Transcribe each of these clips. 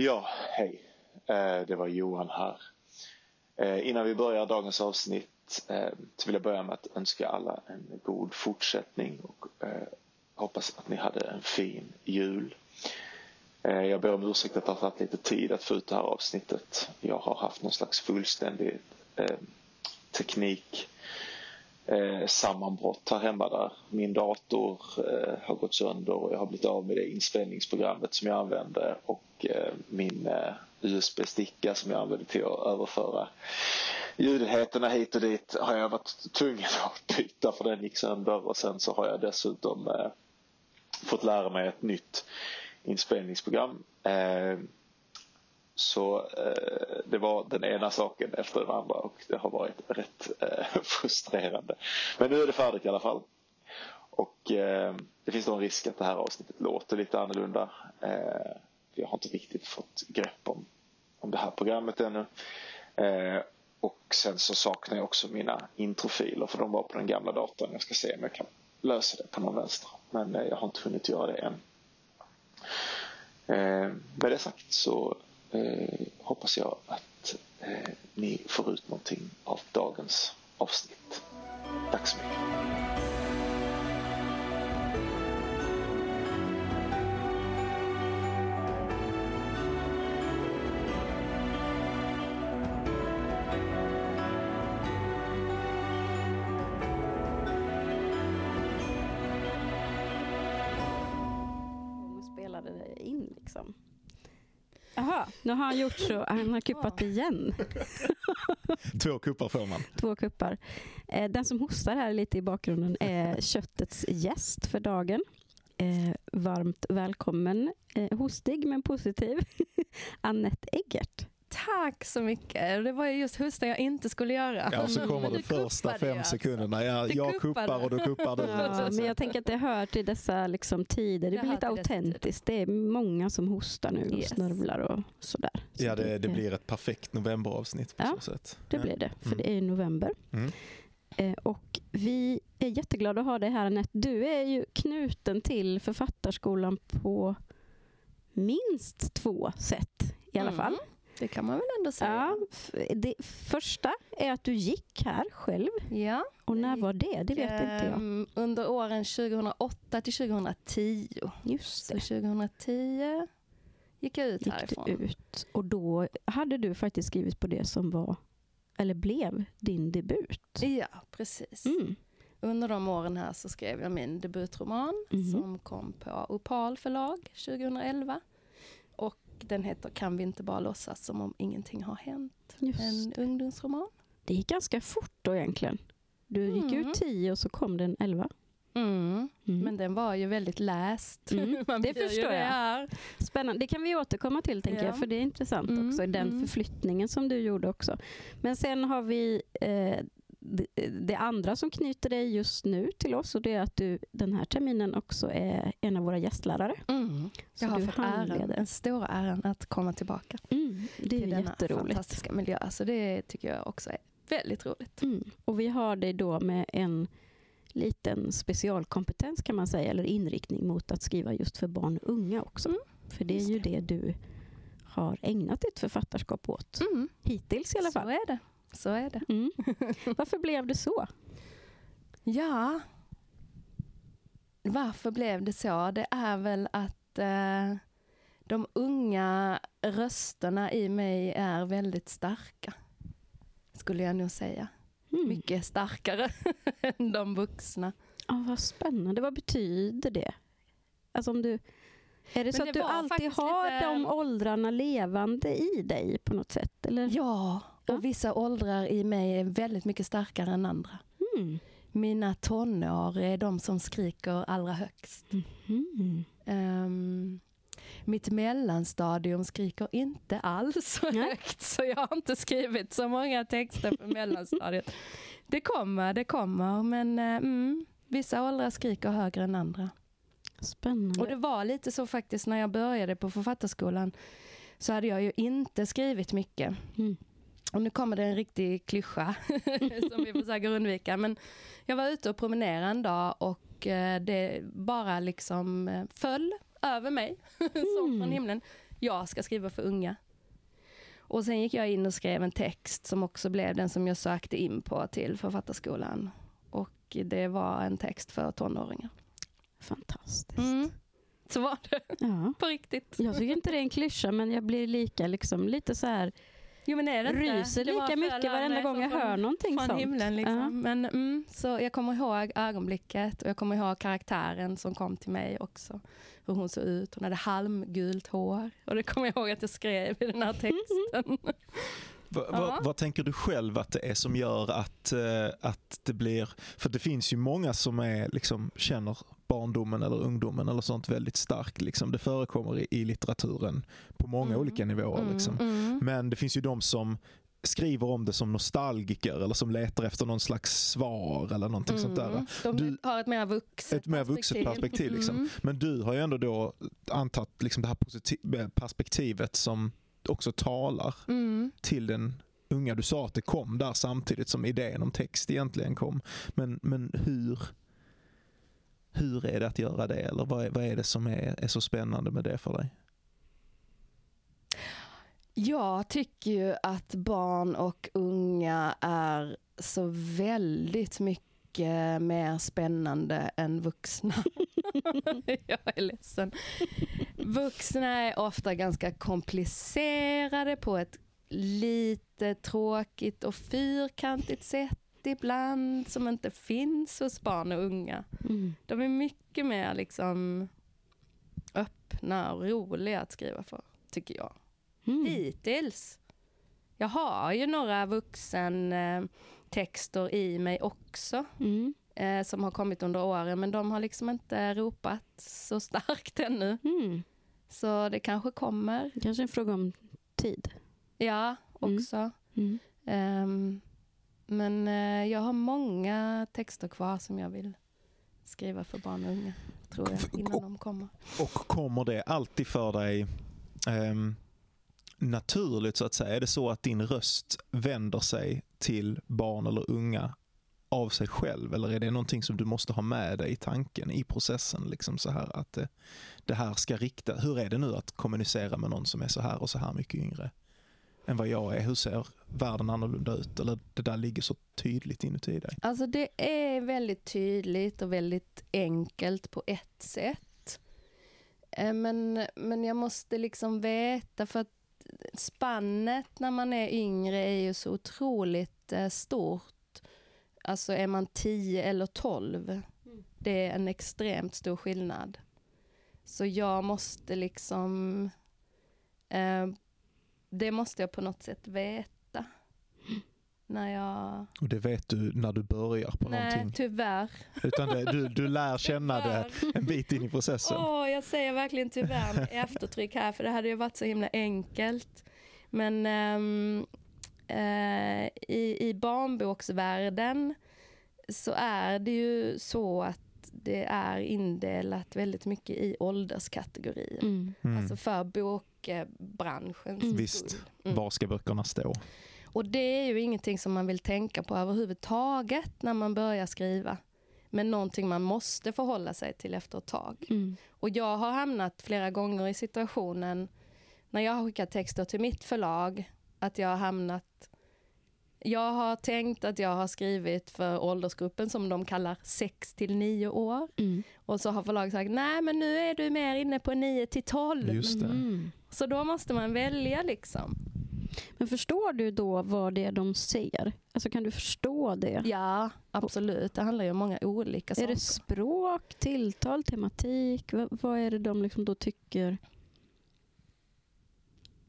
Ja, hej. Eh, det var Johan här. Eh, innan vi börjar dagens avsnitt eh, så vill jag börja med att önska alla en god fortsättning och hoppas att ni hade en fin jul. Jag ber om ursäkt att det har tagit lite tid att få ut det här avsnittet. Jag har haft någon slags fullständig teknik eh, sammanbrott här hemma där min dator eh, har gått sönder och jag har blivit av med det inspelningsprogrammet som jag använde och eh, min eh, USB-sticka som jag använde till att överföra ljudheterna hit och dit har jag varit tvungen att byta för den gick sönder och sen så har jag dessutom eh, fått lära mig ett nytt inspelningsprogram. Eh, så eh, det var den ena saken efter den andra och det har varit rätt eh, frustrerande. Men nu är det färdigt i alla fall. Och eh, det finns då en risk att det här avsnittet låter lite annorlunda. Eh, jag har inte riktigt fått grepp om, om det här programmet ännu. Eh, och sen så saknar jag också mina introfiler för de var på den gamla datorn. Jag ska se om jag kan lösa det på någon vänster. Men eh, jag har inte hunnit göra det än. Eh, med det sagt så eh, hoppas jag att eh, ni får ut någonting av dagens avsnitt. Tack så mycket. spelade in liksom. Jaha, nu har han gjort så. Han har kuppat igen. Två kuppar får man. Två kuppar. Eh, den som hostar här lite i bakgrunden är köttets gäst för dagen. Eh, varmt välkommen, eh, hostig men positiv, Annette Eggert. Tack så mycket. Det var just hosta jag inte skulle göra. Ja, så kommer de första fem alltså. sekunderna. Ja, jag kuppar och då kuppar du. Ja, men jag tänker att det hör till dessa liksom, tider. Det, det blir lite autentiskt. Det är många som hostar nu och yes. snörvlar och sådär. Så ja, det, det, blir ett perfekt novemberavsnitt på ja, så sätt. det blir det. För mm. det är november. Mm. Eh, och vi är jätteglada att ha dig här Anette. Du är ju knuten till Författarskolan på minst två sätt i alla mm. fall. Det kan man väl ändå säga. Ja, det första är att du gick här själv. Ja. Och när var det? Det vet inte jag. Ehm, under åren 2008 till 2010. Just det. Så 2010 gick jag ut gick härifrån. Du ut. Och då hade du faktiskt skrivit på det som var, eller blev, din debut. Ja, precis. Mm. Under de åren här så skrev jag min debutroman mm. som kom på Opal förlag 2011 den heter Kan vi inte bara låtsas som om ingenting har hänt? Just en det. ungdomsroman. Det gick ganska fort då egentligen. Du gick mm. ut tio och så kom den elva. Mm. Mm. Men den var ju väldigt läst. Mm. det förstår jag. Spännande. Det kan vi återkomma till tänker ja. jag, för det är intressant mm. också, den mm. förflyttningen som du gjorde också. Men sen har vi eh, det andra som knyter dig just nu till oss och det är att du den här terminen också är en av våra gästlärare. Mm. Jag har fått äran, den stora äran att komma tillbaka mm. det är till denna fantastiska miljö. Så det tycker jag också är väldigt roligt. Mm. Och vi har dig då med en liten specialkompetens kan man säga, eller inriktning mot att skriva just för barn och unga också. Mm. För det är ju det. det du har ägnat ditt författarskap åt. Mm. Hittills i alla fall. Så är det. Så är det. Mm. Varför blev det så? Ja, varför blev det så? Det är väl att eh, de unga rösterna i mig är väldigt starka. Skulle jag nog säga. Mm. Mycket starkare än de vuxna. Oh, vad spännande. Vad betyder det? Alltså om du, är det så det att du alltid har lite... de åldrarna levande i dig på något sätt? Eller? Ja, och vissa åldrar i mig är väldigt mycket starkare än andra. Mm. Mina tonår är de som skriker allra högst. Mm. Um, mitt mellanstadium skriker inte alls så högt, så jag har inte skrivit så många texter på mellanstadiet. Det kommer, det kommer, men mm, vissa åldrar skriker högre än andra. Spännande. Och det var lite så faktiskt när jag började på författarskolan så hade jag ju inte skrivit mycket. Mm. Och nu kommer det en riktig klyscha som vi försöker undvika. Men jag var ute och promenerade en dag och eh, det bara liksom eh, föll över mig som från mm. himlen. jag ska skriva för unga. Och sen gick jag in och skrev en text som också blev den som jag sökte in på till Författarskolan. Och det var en text för tonåringar. Fantastiskt. Mm. Så var det. Ja. På riktigt. Jag tycker inte det är en klyscha, men jag blir lika liksom, lite så här Jo, men är det ryser det lika mycket varenda gång jag hör någonting från sånt. himlen. Liksom. Ja. Men, mm, så jag kommer ihåg ögonblicket och jag kommer ihåg karaktären som kom till mig också. Hur hon såg ut. Hon hade halmgult hår. Och det kommer jag ihåg att jag skrev i den här texten. Va, va, vad tänker du själv att det är som gör att, uh, att det blir... För det finns ju många som är, liksom, känner barndomen eller ungdomen eller sånt väldigt starkt. Liksom. Det förekommer i, i litteraturen på många mm. olika nivåer. Mm. Liksom. Mm. Men det finns ju de som skriver om det som nostalgiker eller som letar efter någon slags svar eller någonting mm. sånt där. Mm. De du, har ett mer vuxet ett mer vuxet perspektiv. Liksom. Mm. Men du har ju ändå då antagit liksom det här perspektivet som också talar mm. till den unga. Du sa att det kom där samtidigt som idén om text egentligen kom. Men, men hur, hur är det att göra det? Eller vad är, vad är det som är, är så spännande med det för dig? Jag tycker ju att barn och unga är så väldigt mycket mer spännande än vuxna. jag är ledsen. Vuxna är ofta ganska komplicerade på ett lite tråkigt och fyrkantigt sätt ibland som inte finns hos barn och unga. Mm. De är mycket mer liksom öppna och roliga att skriva för, tycker jag. Mm. Hittills. Jag har ju några vuxentexter i mig också. Mm. Eh, som har kommit under åren, men de har liksom inte ropat så starkt ännu. Mm. Så det kanske kommer. Kanske en fråga om tid. Ja, också. Um, men eh, jag har många texter kvar som jag vill skriva för barn och unga, tror jag, innan de kommer. Och kommer det alltid för dig um, naturligt så att säga? Är det så att din röst vänder sig till barn eller unga av sig själv eller är det någonting som du måste ha med dig i tanken, i processen? Liksom så här att det, det här ska rikta, hur är det nu att kommunicera med någon som är så här och så här mycket yngre? än vad jag är? Hur ser världen annorlunda ut? Eller det där ligger så tydligt inuti dig? Alltså det är väldigt tydligt och väldigt enkelt på ett sätt. Eh, men, men jag måste liksom veta, för att spannet när man är yngre är ju så otroligt eh, stort. Alltså är man 10 eller 12, mm. det är en extremt stor skillnad. Så jag måste liksom eh, det måste jag på något sätt veta. När jag... Och det vet du när du börjar på Nej, någonting? Nej, tyvärr. Utan det, du, du lär känna det en bit in i processen? oh, jag säger verkligen tyvärr med eftertryck här, för det hade ju varit så himla enkelt. Men um, uh, i, i barnboksvärlden så är det ju så att det är indelat väldigt mycket i ålderskategorier. Mm. Mm. Alltså för bokbranschens mm. Visst, mm. var ska böckerna stå? Och det är ju ingenting som man vill tänka på överhuvudtaget när man börjar skriva. Men någonting man måste förhålla sig till efter ett tag. Mm. Och jag har hamnat flera gånger i situationen när jag har skickat texter till mitt förlag, att jag har hamnat jag har tänkt att jag har skrivit för åldersgruppen som de kallar 6 till 9 år. Mm. Och så har förlaget sagt, nej men nu är du mer inne på 9 till 12. Just mm. Så då måste man välja liksom. Men förstår du då vad det är de ser? Alltså kan du förstå det? Ja, absolut. Det handlar ju om många olika saker. Är det språk, tilltal, tematik? Vad, vad är det de liksom då tycker?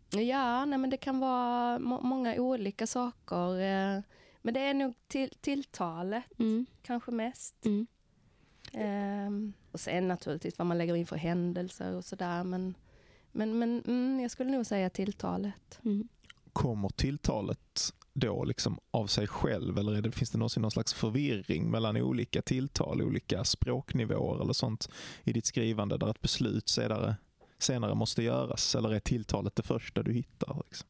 Ja, nej, men det kan vara må många olika saker. Eh, men det är nog till tilltalet, mm. kanske mest. Mm. Um, och sen naturligtvis vad man lägger in för händelser och sådär. Men, men, men mm, jag skulle nog säga tilltalet. Mm. Kommer tilltalet då liksom av sig själv eller det, finns det någonsin någon slags förvirring mellan olika tilltal, olika språknivåer eller sånt i ditt skrivande där ett beslut senare senare måste göras? Eller är tilltalet det första du hittar? Liksom?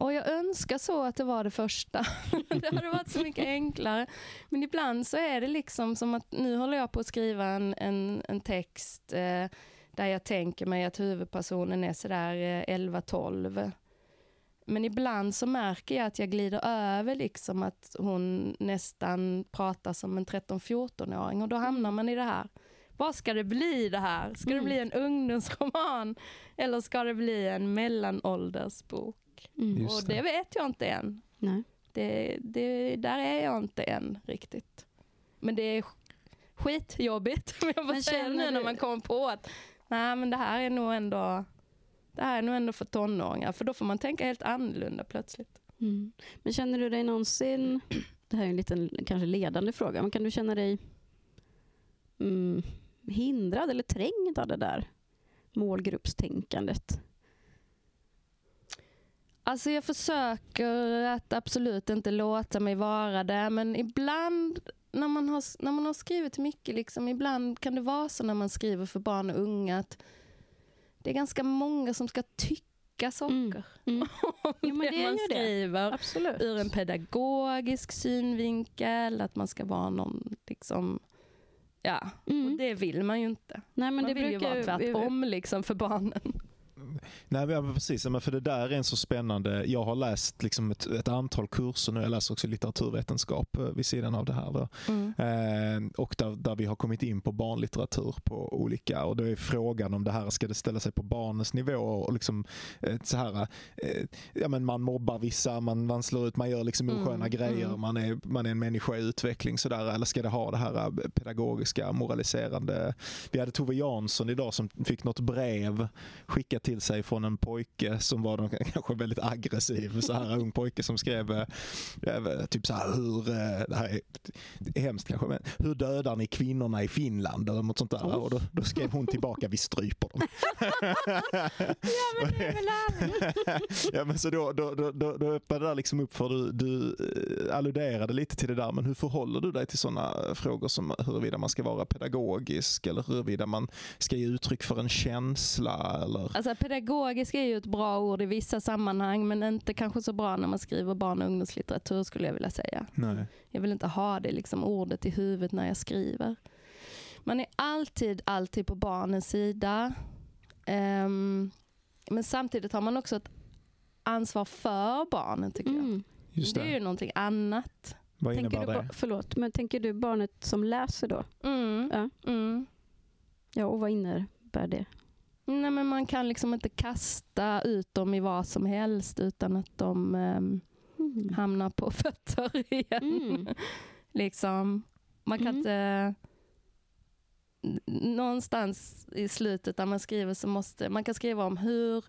Och jag önskar så att det var det första. det hade varit så mycket enklare. Men ibland så är det liksom som att nu håller jag på att skriva en, en, en text eh, där jag tänker mig att huvudpersonen är sådär eh, 11-12. Men ibland så märker jag att jag glider över liksom att hon nästan pratar som en 13-14-åring och då hamnar man i det här. Vad ska det bli det här? Ska mm. det bli en ungdomsroman eller ska det bli en mellanåldersbok? Mm. Och det vet jag inte än. Nej. Det, det, där är jag inte än riktigt. Men det är skitjobbigt om jag får säga det nu när man kommer på att nej men det här är nog ändå det här är nog ändå för tonåringar. För då får man tänka helt annorlunda plötsligt. Mm. Men känner du dig någonsin, det här är en liten kanske ledande fråga, men kan du känna dig mm, hindrad eller trängd av det där målgruppstänkandet? Alltså jag försöker att absolut inte låta mig vara det, men ibland när man har, när man har skrivit mycket, liksom, ibland kan det vara så när man skriver för barn och unga att det är ganska många som ska tycka saker mm. Mm. jo, det, det man skriver. Absolut. Ur en pedagogisk synvinkel, att man ska vara någon liksom Ja, mm. och det vill man ju inte. Nej, men man det vill brukar, ju vara tvärtom liksom för barnen. Nej, men precis. Men för det där är en så spännande... Jag har läst liksom ett, ett antal kurser nu. Jag läser också litteraturvetenskap eh, vid sidan av det här. Mm. Eh, och där, där vi har kommit in på barnlitteratur på olika... Och då är frågan om det här ska det ställa sig på barnens nivå och liksom eh, så här... Eh, ja, men man mobbar vissa, man, man slår ut, man gör liksom osköna mm. grejer, mm. Man, är, man är en människa i utveckling. Så där, eller ska det ha det här eh, pedagogiska, moraliserande... Vi hade Tove Jansson idag som fick något brev skickat till sig från en pojke som var någon, kanske väldigt aggressiv så här ung pojke som skrev eh, typ så här hur, eh, det här är hemskt kanske, men hur dödar ni kvinnorna i Finland eller något sånt där. Oh. Och då, då, skrev hon tillbaka, vi stryper dem. ja men det är väl Ja men så då, då, då, då, då öppnade det där liksom upp för du, du eh, alluderade lite till det där, men hur förhåller du dig till sådana frågor som huruvida man ska vara pedagogisk eller huruvida man ska ge uttryck för en känsla eller? Alltså pedagogisk är ju ett bra ord i vissa sammanhang men inte kanske så bra när man skriver barn och ungdomslitteratur skulle jag vilja säga. Nej. Jag vill inte ha det liksom ordet i huvudet när jag skriver. Man är alltid, alltid på barnens sida. Um, men samtidigt har man också ett ansvar för barnen tycker mm. jag. Det. det. är ju någonting annat. Vad innebär tänker det? Du, förlåt, men tänker du barnet som läser då? Mm. Ja. Mm. ja, och vad innebär det? Nej, men man kan liksom inte kasta ut dem i vad som helst utan att de um, mm. hamnar på fötter igen. Mm. liksom, man kan mm. inte... Någonstans i slutet där man skriver så måste man kan skriva om hur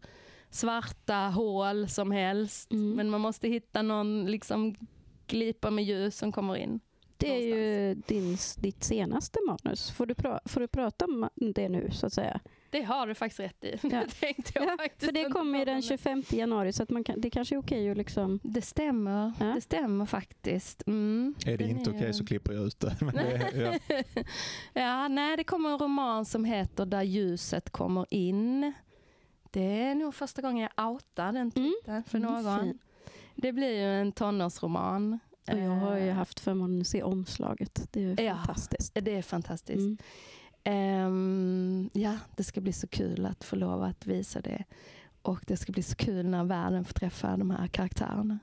svarta hål som helst. Mm. Men man måste hitta någon liksom glipa med ljus som kommer in. Det är ju din, ditt senaste manus. Får du, pra, får du prata om det nu så att säga? Det har du faktiskt rätt i. Ja. Det tänkte jag ja, faktiskt För det kommer den 25 januari så att man kan, det kanske är okej att liksom... Det stämmer. Ja. Det stämmer faktiskt. Mm. Är det den inte är... okej så klipper jag ut det. det ja. ja, nej, det kommer en roman som heter Där ljuset kommer in. Det är nog första gången jag outar den titeln mm. för någon. Mm, det blir ju en tonårsroman. Och jag har ju eh. haft förmånen att se omslaget. Det är ja, fantastiskt. Det är fantastiskt. Mm. Um, ja, det ska bli så kul att få lov att visa det. Och det ska bli så kul när världen får träffa de här karaktärerna.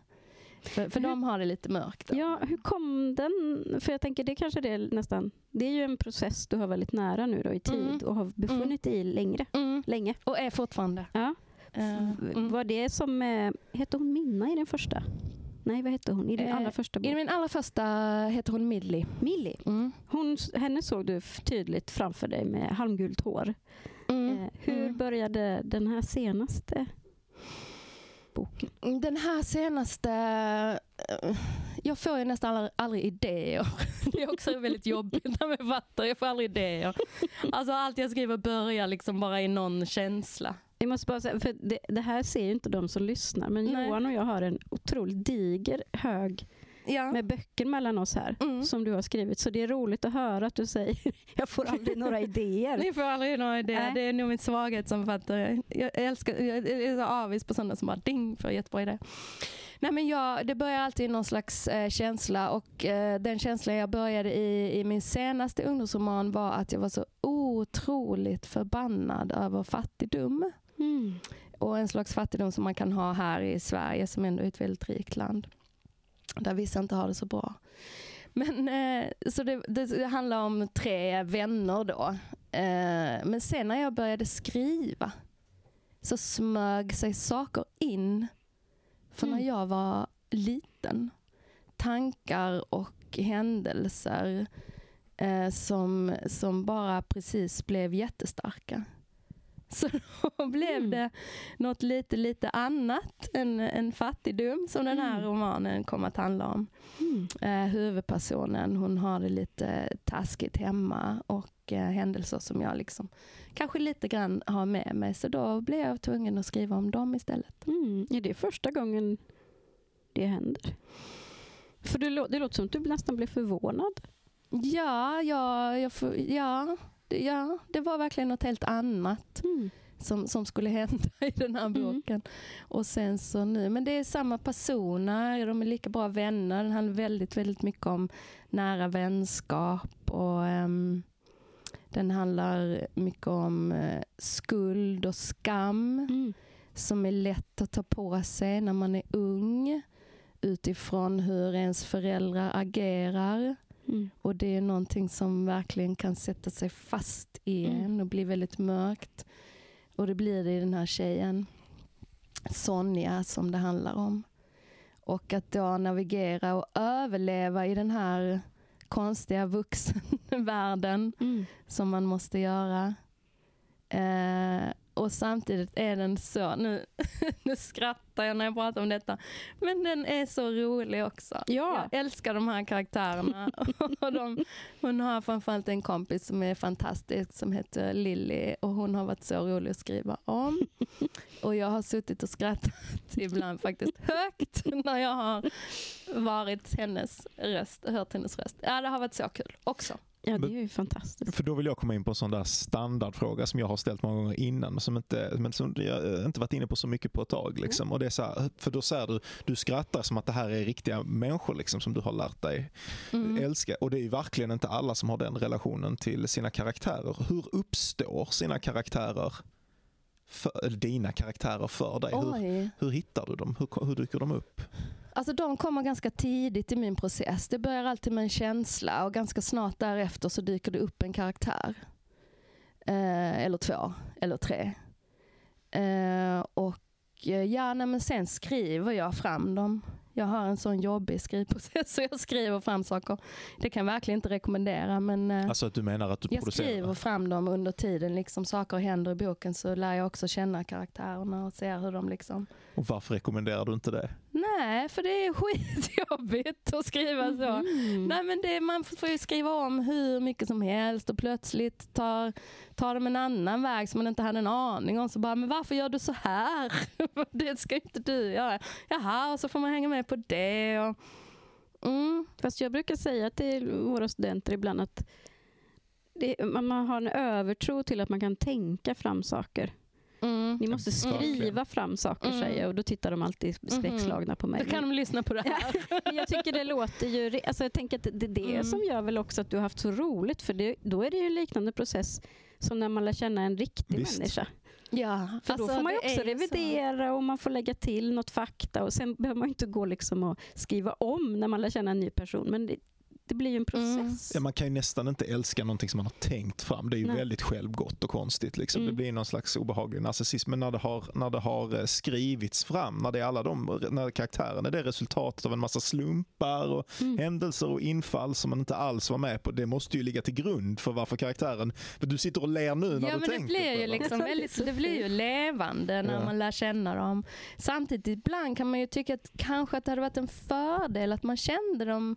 För, för hur, de har det lite mörkt. Då. Ja, hur kom den? För jag tänker det kanske det är nästan, det är ju en process du har väldigt nära nu då i tid mm. och har befunnit mm. i längre, mm. länge. Och är fortfarande. Ja. Uh, var det som, hette hon Minna i den första? Nej, vad hette hon i din eh, allra första bok? I min allra första heter hon Millie. Millie. Mm. Hon, henne såg du tydligt framför dig med halmgult hår. Mm. Eh, hur mm. började den här senaste boken? Den här senaste... Eh, jag får ju nästan aldrig, aldrig idéer. Det är också väldigt jobbigt när man fattar. Jag får aldrig idéer. Alltså allt jag skriver börjar liksom bara i någon känsla. Jag måste bara säga, för det, det, här ser ju inte de som lyssnar, men Nej. Johan och jag har en otroligt diger hög ja. med böcker mellan oss här mm. som du har skrivit. Så det är roligt att höra att du säger jag får aldrig några idéer. Ni får aldrig några idéer. Nej. Det är nog min svaghet som författare. Jag, älskar, jag är så avis på sådana som bara ding för jättebra idé. Nej, men jag, det börjar alltid i någon slags eh, känsla och eh, den känslan jag började i i min senaste ungdomsroman var att jag var så otroligt förbannad över fattigdom. Mm. Och en slags fattigdom som man kan ha här i Sverige som ändå är ett väldigt rikt land. Där vissa inte har det så bra. Men, eh, så det, det, handlar om tre vänner då. Eh, men sen när jag började skriva så smög sig saker in. För när mm. jag var liten, tankar och händelser eh, som, som bara precis blev jättestarka. Så då blev mm. det något lite, lite annat än, än fattigdom som den här mm. romanen kommer att handla om. Mm. Eh, huvudpersonen hon har det lite taskigt hemma och eh, händelser som jag liksom kanske lite grann har med mig. Så då blev jag tvungen att skriva om dem istället. Mm. Är det första gången det händer? För det, det låter som att du nästan blev förvånad. Ja, ja, jag, ja ja, det var verkligen något helt annat. Mm. Som, som skulle hända i den här mm. boken. Mm. Och sen så nu, men det är samma personer, de är lika bra vänner. Den handlar väldigt, väldigt mycket om nära vänskap och um, den handlar mycket om uh, skuld och skam mm. som är lätt att ta på sig när man är ung utifrån hur ens föräldrar agerar. Mm. Och det är någonting som verkligen kan sätta sig fast i mm. en och bli väldigt mörkt. Och det blir det i den här tjejen, Sonja, som det handlar om. Och att då navigera och överleva i den här konstiga vuxenvärlden mm. som man måste göra. Eh, och samtidigt är den så, nu, nu skrattar jag när jag pratar om detta, men den är så rolig också. Ja. Jag älskar de här karaktärerna. och de, hon har framförallt en kompis som är fantastisk som heter Lilly och hon har varit så rolig att skriva om. Och jag har suttit och skrattat ibland faktiskt högt när jag har varit hennes röst, hört hennes röst. Ja, det har varit så kul också. Ja, det är ju fantastiskt. För då vill jag komma in på en sån där standardfråga som jag har ställt många gånger innan, som inte, men som jag inte varit inne på så mycket på ett tag. Liksom. Och det är så här, för då säger du, du skrattar som att det här är riktiga människor liksom, som du har lärt dig mm. älska. Och det är ju verkligen inte alla som har den relationen till sina karaktärer. Hur uppstår sina karaktärer för, dina karaktärer för dig? Hur, hur, hittar du dem? Hur, hur dyker de upp? Alltså de kommer ganska tidigt i min process. Det börjar alltid med en känsla och ganska snart därefter så dyker det upp en karaktär. Eh, eller två, eller tre. Eh, och eh, ja, nej, men sen skriver jag fram dem. Jag har en sån jobbig skrivprocess så jag skriver fram saker. Det kan jag verkligen inte rekommendera. Men eh, alltså att du menar att du jag producerar? Skriver fram dem under tiden. Liksom saker händer i boken så lär jag också känna karaktärerna och ser hur de liksom... Och varför rekommenderar du inte det? Nej, för det är skitjobbigt att skriva så. Mm. Nej, men det, man får ju skriva om hur mycket som helst och plötsligt tar, tar de en annan väg som man inte hade en aning om. Så bara, men varför gör du så här? det ska inte du göra. Jaha, och så får man hänga med på det. Och, mm. Fast jag brukar säga till våra studenter ibland att det, man har en övertro till att man kan tänka fram saker. Mm. Ni måste skriva fram saker mm. säger jag och då tittar de alltid mm-hmm. skräckslagna på mig. Då kan de lyssna på det här. jag tycker det låter ju... Alltså jag tänker att det är det mm. som gör väl också att du har haft så roligt för det, då är det ju en liknande process som när man lär känna en riktig Visst. människa. Ja, för alltså, då får man ju också revidera så. och man får lägga till något fakta och sen behöver man inte gå liksom och skriva om när man lär känna en ny person. Men det, det blir ju en process. Mm. Ja, man kan ju nästan inte älska någonting som man har tänkt fram. Det är ju Nej. väldigt självgott och konstigt. Liksom. Mm. Det blir någon slags obehaglig narcissism. Men när det, har, när det har eh, skrivits fram, när det är alla de, när karaktären är det resultatet av en massa slumpar och mm. händelser och infall som man inte alls var med på. Det måste ju ligga till grund för varför karaktären, för du sitter och ler nu när ja, du men tänker det blir ju liksom väldigt, Det blir ju levande när ja. man lär känna dem. Samtidigt ibland kan man ju tycka att kanske att det hade varit en fördel att man kände dem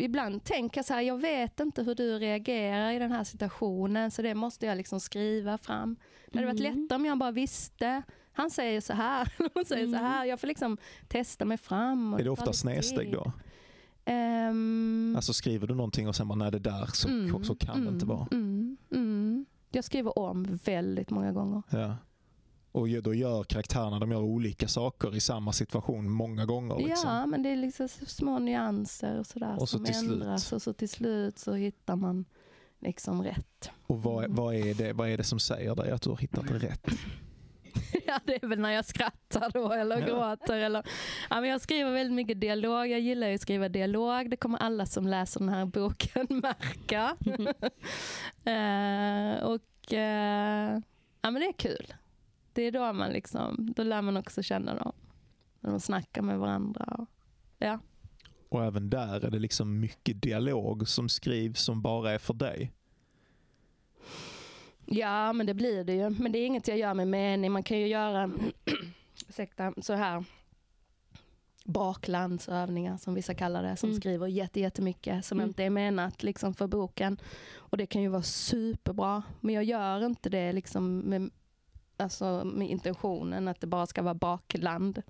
ibland tänker jag så här, jag vet inte hur du reagerar i den här situationen så det måste jag liksom skriva fram. Det hade varit mm. lättare om jag bara visste. Han säger så här, hon säger mm. så här. Jag får liksom testa mig fram. är det ofta snedsteg då? Um, alltså skriver du någonting och sen bara, nej det där så, mm, så kan det inte vara. Mm, mm. Jag skriver om väldigt många gånger. Ja. Och då gör karaktärerna de gör olika saker i samma situation många gånger. Liksom. Ja, men det är liksom små nyanser och sådär och så som ändras. Slut. Och så till slut så hittar man liksom rätt. Och vad, vad, är det, vad är det som säger dig att du har hittat rätt? ja, det är väl när jag skrattar då eller ja. gråter. Eller, ja, men jag skriver väldigt mycket dialog. Jag gillar ju att skriva dialog. Det kommer alla som läser den här boken märka. Uh, och uh, ja, men det är kul. Det är då man liksom, då lär man också känna dem. När de snackar med varandra. Och, ja. och även där är det liksom mycket dialog som skrivs som bara är för dig. Ja, men det blir det ju. Men det är inget jag gör med mening. Man kan ju göra ursäkta, så här baklandsövningar som vissa kallar det, som mm. skriver jätte, jättemycket som mm. inte är menat liksom, för boken. Och det kan ju vara superbra, men jag gör inte det liksom med, alltså, med intentionen att det bara ska vara bakland.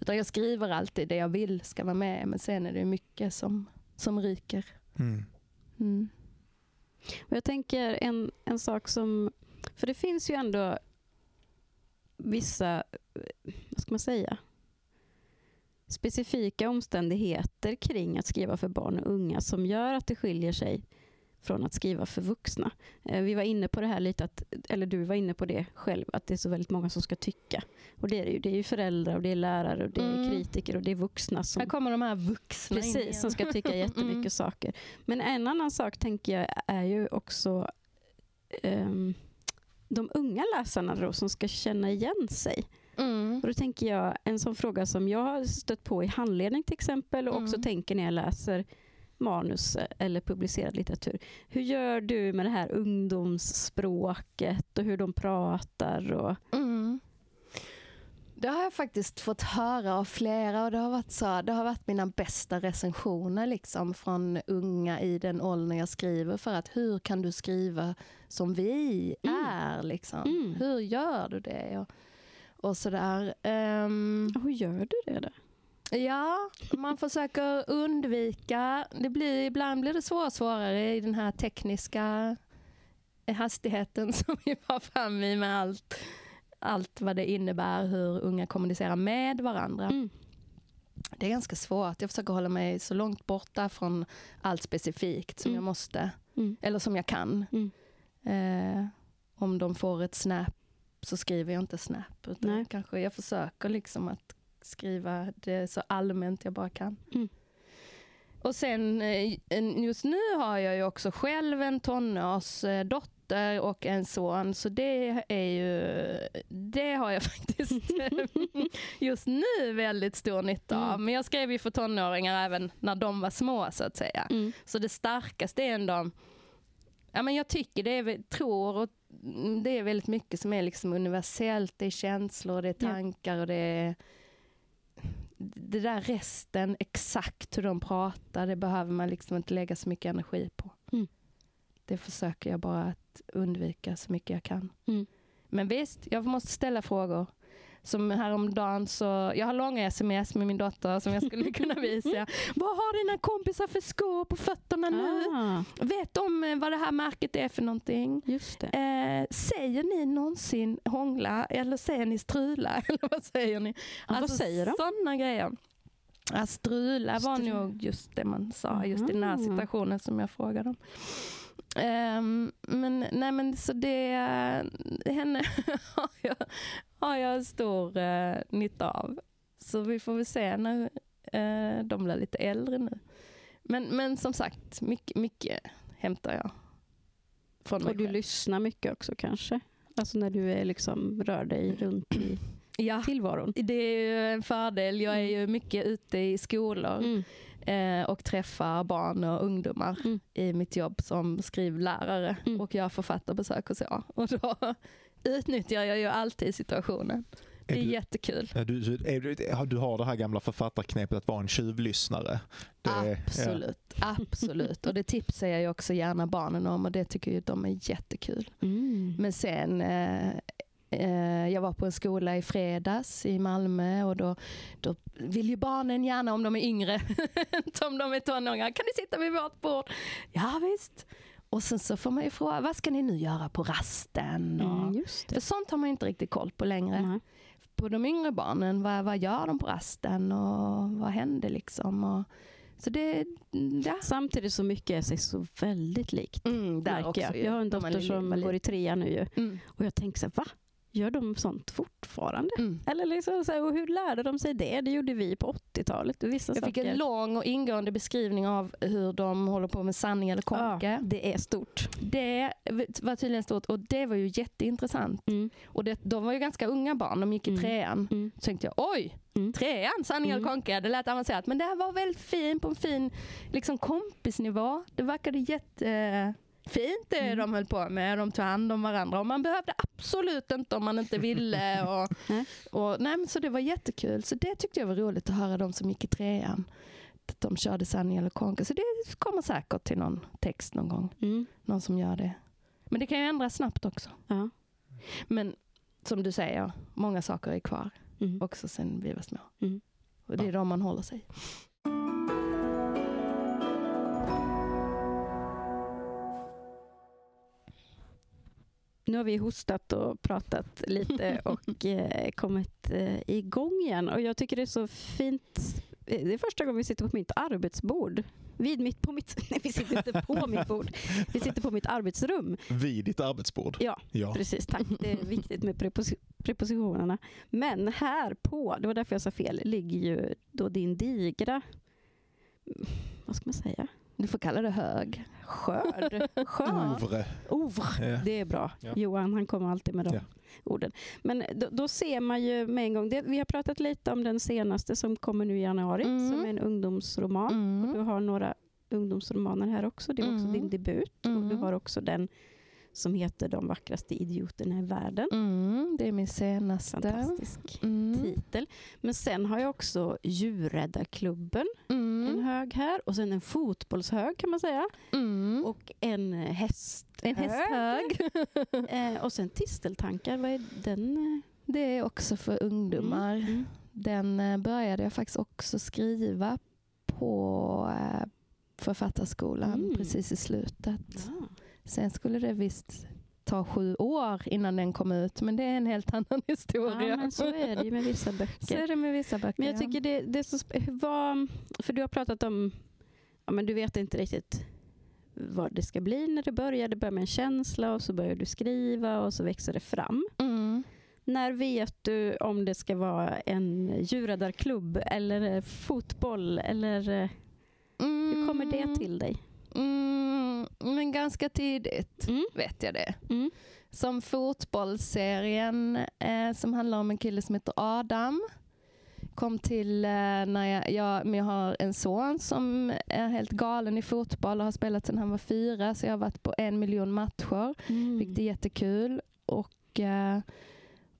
Utan jag skriver alltid det jag vill ska vara med, men sen är det mycket som, som ryker. Mm. mm. Jag tänker en, en sak som... För det finns ju ändå vissa, vad ska man säga, specifika omständigheter kring att skriva för barn och unga som gör att det skiljer sig från att skriva för vuxna. Eh, vi var inne på det här lite, att, eller du var inne på det själv, att det är så väldigt många som ska tycka. Och det är det ju. Det är ju föräldrar, och det är lärare, och det är mm. kritiker och det är vuxna. Som, här kommer de här vuxna Precis, som ska tycka jättemycket mm. saker. Men en annan sak tänker jag är ju också um, de unga läsarna då, som ska känna igen sig. Mm. Och då tänker jag, en sån fråga som jag har stött på i handledning till exempel och också mm. tänker när jag läser manus eller publicerad litteratur. Hur gör du med det här ungdomsspråket och hur de pratar? Och... Mm. Det har jag faktiskt fått höra av flera och det har varit, så, det har varit mina bästa recensioner liksom, från unga i den åldern jag skriver för att hur kan du skriva som vi mm. är? Liksom? Mm. Hur gör du det? Och, och sådär. Um, hur gör du det? Då? Ja, man försöker undvika. Det blir, ibland blir det svårare och svårare i den här tekniska hastigheten som vi var fram i med allt, allt vad det innebär hur unga kommunicerar med varandra. Mm. Det är ganska svårt. Jag försöker hålla mig så långt borta från allt specifikt som mm. jag måste. Mm. Eller som jag kan. Mm. Eh, om de får ett snap så skriver jag inte snap. Utan kanske jag försöker liksom att skriva det så allmänt jag bara kan. Mm. Och sen eh, just nu har jag ju också själv en tonårsdotter och en son, så det är ju, det har jag faktiskt just nu väldigt stor nytta av. Mm. Men jag skrev ju för tonåringar även när de var små så att säga. Mm. Så det starkaste är ändå, ja men jag tycker det är, tror och det är väldigt mycket som är liksom universellt. Det är känslor, det är tankar och det är det där resten, exakt hur de pratar, det behöver man liksom inte lägga så mycket energi på. Mm. Det försöker jag bara att undvika så mycket jag kan. Mm. Men visst, jag måste ställa frågor. Som häromdagen så, jag har långa sms med min dotter som jag skulle kunna visa. vad har dina kompisar för skor på fötterna nu? Ah. Vet de eh, vad det här märket är för någonting? Just eh, säger ni någonsin hångla eller säger ni strula? eller vad säger ni? Ah, alltså, vad säger de? Sådana grejer. Ja, strula var Stru nog just det man sa, just i den här situationen som jag frågade om. Um, men nej men så det, henne har jag, har jag stor uh, nytta av. Så vi får väl se när uh, de blir lite äldre nu. Men, men som sagt, mycket, mycket hämtar jag från mig Och du själv. lyssnar mycket också kanske? Alltså när du är liksom, rör dig runt i ja, tillvaron? Det är ju en fördel. Jag är ju mycket ute i skolor. Mm eh, och träffar barn och ungdomar mm. i mitt jobb som skrivlärare mm. och jag författarbesök och så. Och då utnyttjar jag ju alltid situationen. Det är, är du, jättekul. Är du, är du, du har det här gamla författarknepet att vara en tjuvlyssnare. Det, absolut, ja. absolut. Och det tipsar jag ju också gärna barnen om och det tycker ju de är jättekul. Mm. Men sen Eh, jag var på en skola i fredags i Malmö och då, då vill ju barnen gärna, om de är yngre, inte om de är tonåringar, kan ni sitta vid vårt bord? Ja visst. Och sen så får man ju fråga, vad ska ni nu göra på rasten? Och, mm, för sånt har man inte riktigt koll på längre. Mm. På de yngre barnen, vad, vad gör de på rasten och vad händer liksom? Och, Så det, ja. Samtidigt så mycket är sig så väldigt likt. Mm, där också, jag. jag har en dotter som går i trean nu mm. och jag tänker så här, va? Gör de sånt fortfarande? Mm. Eller liksom så här, och hur lärde de sig det? Det gjorde vi på 80-talet. Vissa jag fick en lång och ingående beskrivning av hur de håller på med sanning eller konka. Ja, det är stort. Det var tydligen stort och det var ju jätteintressant. Mm. Och det, de var ju ganska unga barn, de gick i mm. trean. Mm. Så tänkte jag, oj, mm. trean, sanning eller mm. konka, det lät avancerat. Men det här var väldigt fint på en fin liksom, kompisnivå. Det verkade jätte fint det mm. de höll på med. De tog hand om varandra och man behövde absolut inte om man inte ville. Och, och, nej, så det var jättekul. Så det tyckte jag var roligt att höra de som gick i trean. Att de körde sanning eller konka. Så det kommer säkert till någon text någon gång. Mm. Någon som gör det. Men det kan ju ändras snabbt också. Ja. Men som du säger, många saker är kvar. Mm. Också sen vi var små. Mm. Och det är de man håller sig. Nu har vi hostat och pratat lite och eh, kommit eh, igång igen. Och jag tycker det är så fint. Eh, det är första gången vi sitter på mitt arbetsbord. Vid mitt, på mitt, nej, vi sitter inte på mitt bord. Vi sitter på mitt arbetsrum. Vid ditt arbetsbord? Ja, ja. precis. Tack. Det är viktigt med prepos prepositionerna. Men här på, det var därför jag sa fel, ligger ju då din digra, vad ska man säga? Du får kalla det hög. Skörd. Skörd. Ovre. Ovre. Ja. Det är bra. Ja. Johan han kommer alltid med de ja. orden. Men då, då, ser man ju med en gång, det, vi har pratat lite om den senaste som kommer nu i januari, mm. som är en ungdomsroman. Mm. Och du har några ungdomsromaner här också. Det är också mm. din debut. Och du mm. har också den som heter De vackraste idioterna i världen. Mm, det är min senaste. Fantastisk mm. titel. Men sen har jag också Djurräddarklubben, mm. En hög här. Och sen en fotbollshög kan man säga. Mm. Och en hästhög. En hästhög. eh, och sen Tisteltankar, vad är den? Det är också för ungdomar. Mm, mm. Den eh, började jag faktiskt också skriva på eh, Författarskolan precis i slutet. Ja. Sen skulle det visst ta sju år innan den kom ut, men det är en helt annan historia. Ja, men så är det ju med vissa böcker. Så är det med vissa böcker, Men jag tycker det, det är så... Vad, för du har pratat om... Ja, men du vet inte riktigt vad det ska bli när det börjar. Det börjar med en känsla och så börjar du skriva och så växer det fram. Mm. När vet du om det ska vara en djurräddarklubb eller fotboll? Eller mm. Hur kommer det till dig? Mm, men ganska tidigt mm. vet jag det. Mm. Som fotbollsserien eh, som handlar om en kille som heter Adam kom till eh, när jag, jag, jag har en son som är helt galen i fotboll och har spelat sedan han var fyra så jag har varit på en miljon matcher. Mm. Vilket är jättekul. Och eh,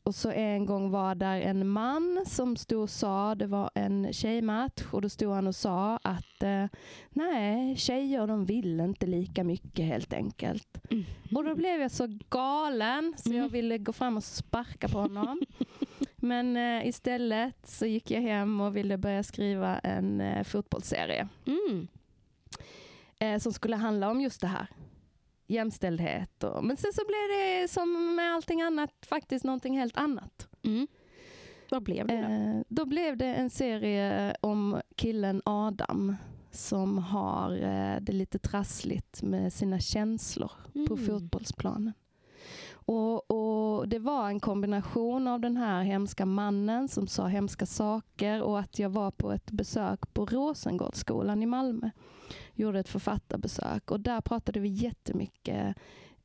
och så en gång var där en man som stod och sa, det var en tjejmatch och då stod han och sa att eh, nej, tjejer de vill inte lika mycket helt enkelt. Mm. Och då blev jag så galen så jag mm. ville gå fram och sparka på honom. Men eh, istället så gick jag hem och ville börja skriva en eh, fotbollsserie. Mm. Eh, som skulle handla om just det här jämställdhet. Och, men sen så blev det som med allting annat faktiskt någonting helt annat. Mm. Vad blev det då? Eh, då blev det en serie om killen Adam som har eh, det lite trassligt med sina känslor mm. på fotbollsplanen. Och, och, Det var en kombination av den här hemska mannen som sa hemska saker och att jag var på ett besök på Rosengårdsskolan i Malmö. Gjorde ett författarbesök och där pratade vi jättemycket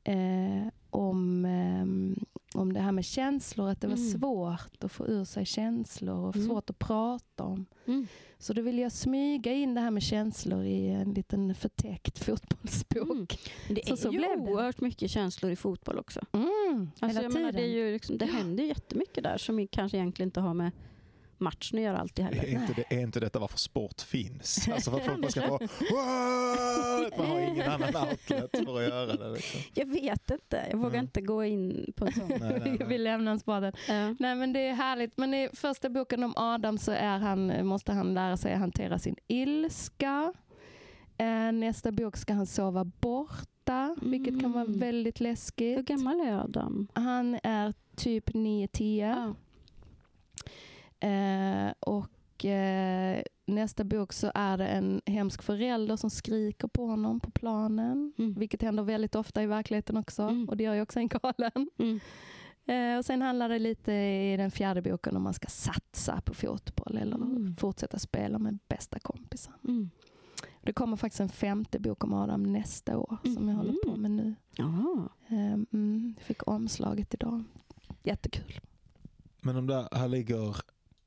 eh, om, eh, om det här med känslor, att det var mm. svårt att få ur sig känslor och mm. svårt att prata om. Mm. Så då ville jag smyga in det här med känslor i en liten förtäckt fotbollsbok. Mm. Det är så, så ju oerhört mycket känslor i fotboll också. Mm, alltså, hela tiden. Menar, det, är ju liksom, det händer jättemycket där som kanske egentligen inte har med matchen att göra alltid heller. Är inte, det, är inte detta varför sport finns? Alltså för att folk ska få? Man har ingen annan outlet för att göra det. Liksom. Jag vet inte, jag vågar mm. inte gå in på sånt. nej, nej, nej. Jag vill lämna sporten. Ja. Nej men det är härligt. Men i första boken om Adam så är han, måste han lära sig att hantera sin ilska. Eh, nästa bok ska han sova borta, mm. vilket kan vara mm. väldigt läskigt. Hur gammal är Adam? Han är typ 9-10. Eh, och eh, nästa bok så är det en hemsk förälder som skriker på honom på planen. Mm. Vilket händer väldigt ofta i verkligheten också. Mm. Och det gör ju också en galen. Mm. Eh, och sen handlar det lite i den fjärde boken om man ska satsa på fotboll eller mm. fortsätta spela med bästa kompisar. Mm. Det kommer faktiskt en femte bok om Adam nästa år som mm. jag håller på med nu. Mm, jag fick omslaget idag. Jättekul. Men om det här ligger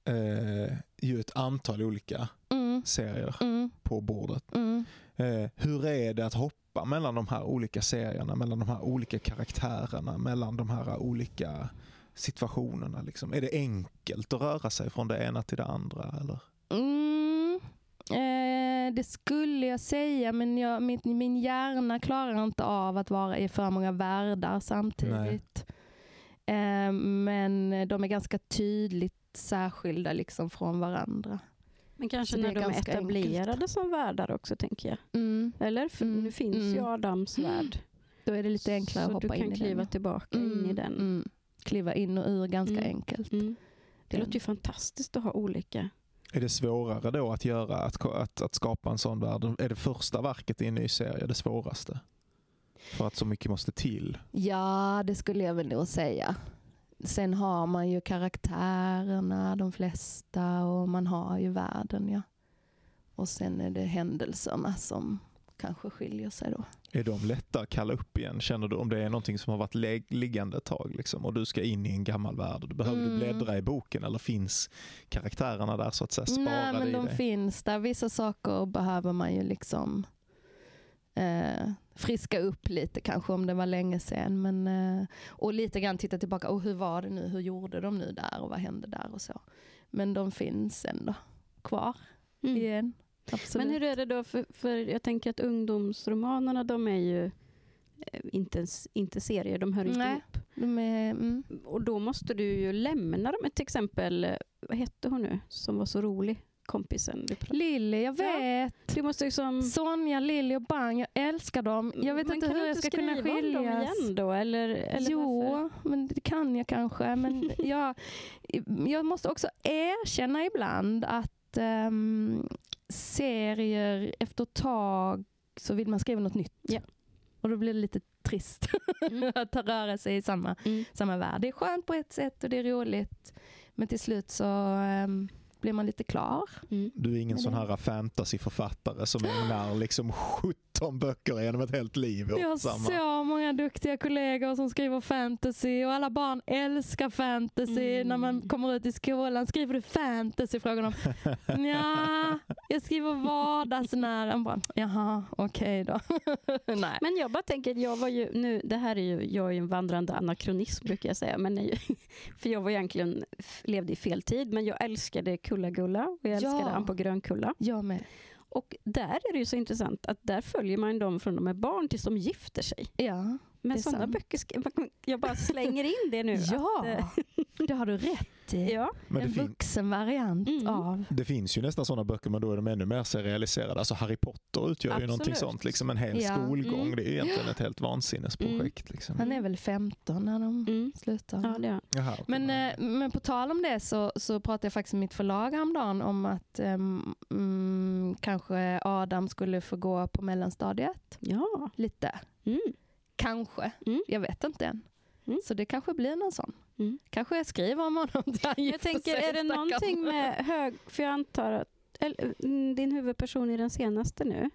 eh, ju ett antal olika mm. serier mm. på bordet. Mm. Eh, hur är det att hoppa mellan de här olika serierna, mellan de här olika karaktärerna, mellan de här olika situationerna? Liksom? Är det enkelt att röra sig från det ena till det andra? Eller? Mm. Eh, det skulle jag säga, men jag, min, min hjärna klarar inte av att vara i för många världar samtidigt. Eh, men de är ganska tydligt särskilda liksom från varandra. Men kanske när de är etablerade enkelt. som värdar också, tänker jag. Mm. Eller? För mm. nu finns mm. ju Adams mm. värld. Då är det lite enklare att hoppa in i den. Så du kan kliva tillbaka in i mm. den. Mm. Kliva in och ur ganska enkelt. Det den. låter ju fantastiskt att ha olika. Är det svårare då att göra, att, att, att skapa en sån värld? Är det första verket i en ny serie det svåraste? För att så mycket måste till? Ja, det skulle jag väl nog säga. Sen har man ju karaktärerna, de flesta, och man har ju världen. Ja. Och sen är det händelserna som kanske skiljer sig då. Är de lätta att kalla upp igen? Känner du om det är någonting som har varit liggande ett tag liksom, och du ska in i en gammal värld? Behöver mm. du bläddra i boken eller finns karaktärerna där så att säga sparade Nej, men de dig? finns där. Vissa saker behöver man ju liksom eh, friska upp lite kanske om det var länge sedan. Men, eh, och lite grann titta tillbaka, och hur var det nu, hur gjorde de nu där och vad hände där och så. Men de finns ändå kvar mm. igen. Absolut. Men hur är det då, för, för jag tänker att ungdomsromanerna de är ju eh, inte, inte serier, de hör inte Nej, ihop. Är, mm. Och då måste du ju lämna dem. Till exempel, eh, vad hette hon nu som var så rolig? Kompisen. Lilly, jag vet. Ja, du måste liksom... Sonja, Lilly och Bang, jag älskar dem. Jag vet men inte hur jag ska kunna skiljas. Kan du dem igen då? Eller, eller jo, varför? men det kan jag kanske. Men jag, jag måste också erkänna ibland att um, serier efter ett tag så vill man skriva något nytt. Ja. Och då blir det lite trist mm. att röra sig i samma, mm. samma värld. Det är skönt på ett sätt och det är roligt. Men till slut så um, blir man lite klar. Mm. Du är ingen sån här fantasyförfattare som ägnar liksom 17 böcker genom ett helt liv Jag har samma. så många duktiga kollegor som skriver fantasy och alla barn älskar fantasy. Mm. När man kommer ut i skolan, skriver du fantasy? Frågar de. ja, jag skriver vardagsnära. Jaha, okej okay då. Nej. Men jag bara tänker, jag var ju nu, det här är ju, jag är ju en vandrande anakronism brukar jag säga, men för jag var egentligen, levde i fel tid, men jag älskade Kulla-Gulla och jag älskade ja. han på Grönkulla. Jag med. Och där är det ju så intressant att där följer man dem från de är barn tills de gifter sig. Ja, Men sådana böcker, jag bara slänger in det nu. ja, att, eh, det har du rätt i. Ja. Men en vuxen variant mm. av. Det finns ju nästan sådana böcker men då är de ännu mer serialiserade. Alltså Harry Potter utgör Absolut. ju någonting sånt. Liksom en hel ja. skolgång. Mm. Det är egentligen ett helt vansinnesprojekt. Mm. Liksom. Han är väl 15 när de mm. slutar. Ja, det Jaha, okay. men, eh, men på tal om det så, så pratade jag faktiskt med mitt förlag häromdagen om att um, kanske Adam skulle få gå på mellanstadiet. Ja. Lite. Mm. Kanske. Mm. Jag vet inte än. Mm. Så det kanske blir någon sån. Mm. Kanske jag skriver om honom Jag tänker, är det någonting med hög... För jag antar att eller, mm, din huvudperson i den senaste nu,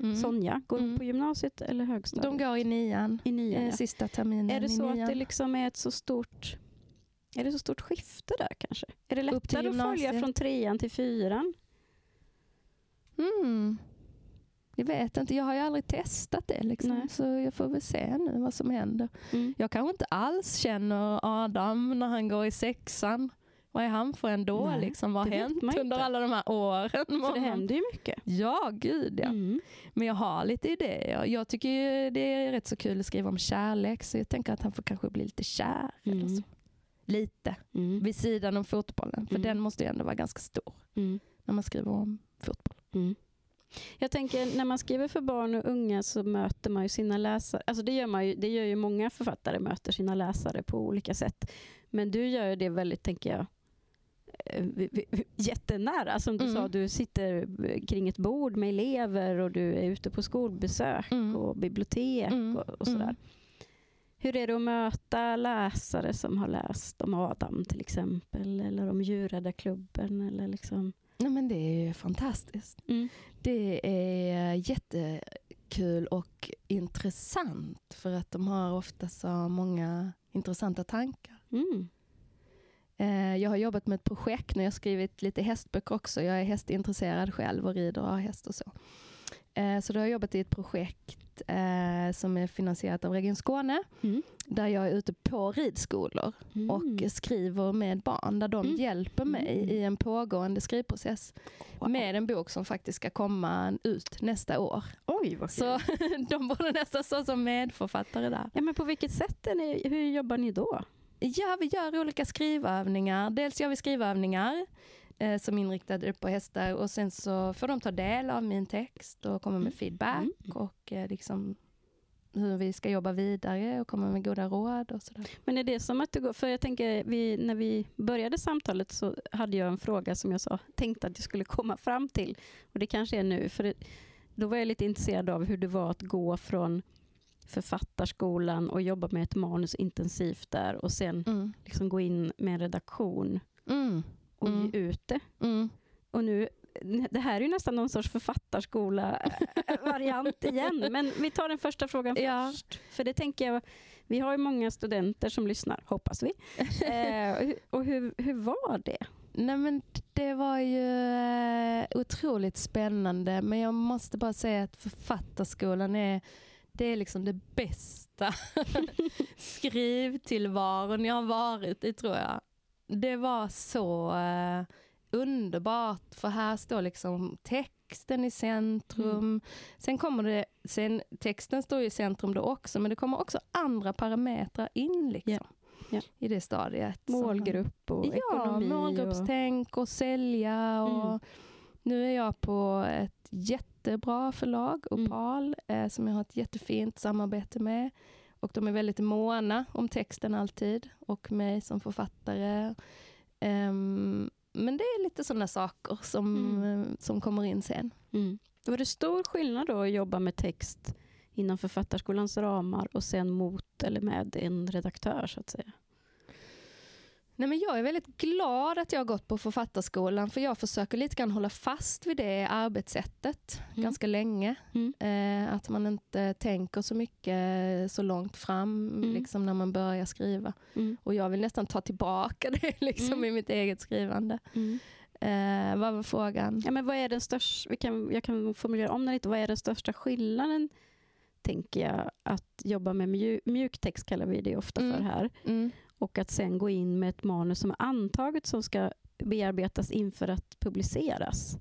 mm. Sonja, går mm. på gymnasiet eller högstadiet? De går i nian, I nian ja. sista terminen Är det så att det liksom är ett så stort är det så stort skifte där kanske? Är det lättare att följa från trean till fyran? Mm. Jag vet inte, jag har ju aldrig testat det. Liksom. Så jag får väl se nu vad som händer. Mm. Jag kanske inte alls känner Adam när han går i sexan. Vad är han för en då? Liksom? Vad har hänt under alla de här åren? För det händer ju mycket. Ja, gud ja. Mm. Men jag har lite idéer. Jag tycker det är rätt så kul att skriva om kärlek så jag tänker att han får kanske bli lite kär. Mm. Eller så. Lite. Mm. Vid sidan om fotbollen. För mm. den måste ju ändå vara ganska stor. Mm. När man skriver om fotboll. Jag tänker när man skriver för barn och unga så möter man ju sina läsare. Alltså det, gör man ju, det gör ju många författare, möter sina läsare på olika sätt. Men du gör det väldigt, tänker jag, eh, jättenära. Som du mm. sa, du sitter kring ett bord med elever och du är ute på skolbesök mm. och bibliotek mm. och, och, sådär. Mm. Hur är det att möta läsare som har läst om Adam till exempel eller om Djurräddarklubben? Eller liksom? Nej, men det är fantastiskt. Mm. Det är jättekul och intressant för att de har ofta så många intressanta tankar. Mm. Eh, jag har jobbat med ett projekt när jag skrivit lite hästböcker också. Jag är hästintresserad själv och rider och har häst och så. Eh, så då har jag jobbat i ett projekt eh, som är finansierat av Region Skåne. Mm. Där jag är ute på ridskolor mm. och skriver med barn. Där de mm. hjälper mig mm. i en pågående skrivprocess. Wow. Med en bok som faktiskt ska komma ut nästa år. Oj, vad Så de borde nästan stå som medförfattare där. Ja, men på vilket sätt är ni, hur jobbar ni då? Ja, vi gör olika skrivövningar. Dels gör vi skrivövningar eh, som inriktade på hästar och sen så får de ta del av min text och komma med mm. feedback mm. och eh, liksom hur vi ska jobba vidare och komma med goda råd och sådär. Men är det som att du går, för jag tänker vi, när vi började samtalet så hade jag en fråga som jag sa, tänkte att jag skulle komma fram till och det kanske är nu, för det, då var jag lite intresserad av hur det var att gå från författarskolan och jobba med ett manus intensivt där och sen mm. liksom gå in med en redaktion mm. Och mm. ge ut det. Mm. Och nu, det här är ju nästan någon sorts författarskola-variant igen, men vi tar den första frågan ja. först. För det tänker jag, vi har ju många studenter som lyssnar, hoppas vi. eh, och hur, hur var det? Nej men det var ju eh, otroligt spännande, men jag måste bara säga att författarskolan är det är liksom det bästa skrivtillvaron jag har varit i tror jag. Det var så uh, underbart för här står liksom texten i centrum. Mm. Sen kommer det, sen, texten står i centrum då också men det kommer också andra parametrar in liksom. Yeah. Yeah. I det stadiet. Målgrupp och ja, ekonomi. Ja, målgruppstänk och sälja och mm. nu är jag på ett jätte jättebra förlag, mm. Opal, mm. eh, som jag har ett jättefint samarbete med. Och de är väldigt måna om texten alltid och mig som författare. Um, men det är lite sådana saker som, mm. Eh, som kommer in sen. Mm. Var det stor skillnad då att jobba med text inom författarskolans ramar och sen mot eller med en redaktör så att säga? Nej, men jag är väldigt glad att jag har gått på författarskolan för jag försöker lite grann hålla fast vid det arbetssättet mm. ganska länge. Mm. Eh, att man inte tänker så mycket så långt fram mm. liksom när man börjar skriva. Mm. Och jag vill nästan ta tillbaka det liksom, mm. i mitt eget skrivande. Mm. Eh, vad var frågan? Ja, men vad är den största, vi kan, jag kan formulera om den lite. Vad är den största skillnaden tänker jag, att jobba med mjuk, mjuk text kallar vi det ofta för här. Mm och att sen gå in med ett manus som är antaget som ska bearbetas inför att publiceras.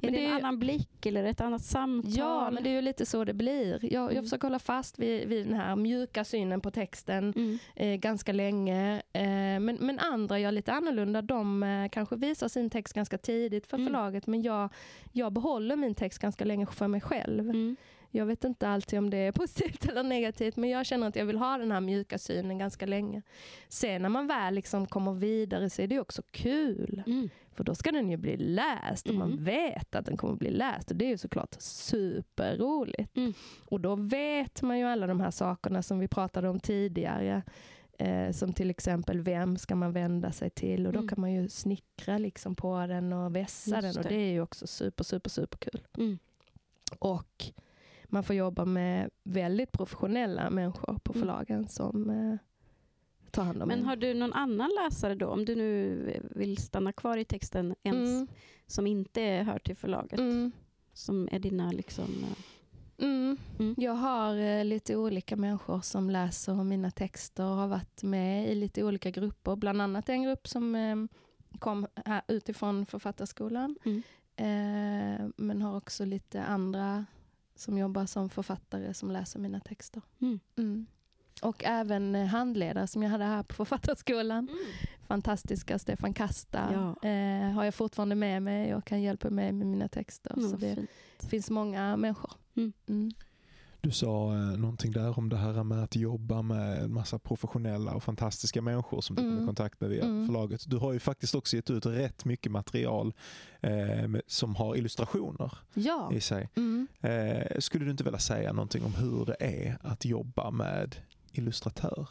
Men är det, det en annan blick eller ett annat samtal? Ja, men det är ju lite så det blir. Jag, mm. jag försöker hålla fast vid, vid den här mjuka synen på texten mm. eh, ganska länge. Eh, men, men andra gör lite annorlunda. De eh, kanske visar sin text ganska tidigt för mm. förlaget men jag, jag behåller min text ganska länge för mig själv. Jag vet inte alltid om det är positivt eller negativt men jag känner att jag vill ha den här mjuka synen ganska länge. Sen när man väl liksom kommer vidare så är det också kul. Mm. För då ska den ju bli läst och mm. man vet att den kommer bli läst och det är ju såklart superroligt. Mm. Och då vet man ju alla de här sakerna som vi pratade om tidigare. Eh, som till exempel vem ska man vända sig till och då mm. kan man ju snickra liksom på den och vässa Just den och det. det är ju också super super super kul. Mm. Och man får jobba med väldigt professionella människor på mm. förlagen som eh, tar hand om Men har du någon annan läsare då, om du nu vill stanna kvar i texten ens, mm. som inte hör till förlaget? Mm. Som är dina liksom... Eh, mm. Mm. Jag har eh, lite olika människor som läser mina texter och har varit med i lite olika grupper. Bland annat en grupp som kom här utifrån författarskolan. Mm. Men har också lite andra som jobbar som författare som läser mina texter. Mm. Mm. Och även eh, handledare som jag hade här på Författarskolan. Mm. Fantastiska Stefan Kasta ja. eh, har jag fortfarande med mig och kan hjälpa mig med mina texter. så det fint. finns många människor. Du sa eh, någonting där om det här med att jobba med en massa professionella och fantastiska människor som du mm. kommer i kontakt med via mm. förlaget. Du har ju faktiskt också gett ut rätt mycket material eh, som har illustrationer ja. i sig. Mm. Eh, skulle du inte vilja säga någonting om hur det är att jobba med illustratör?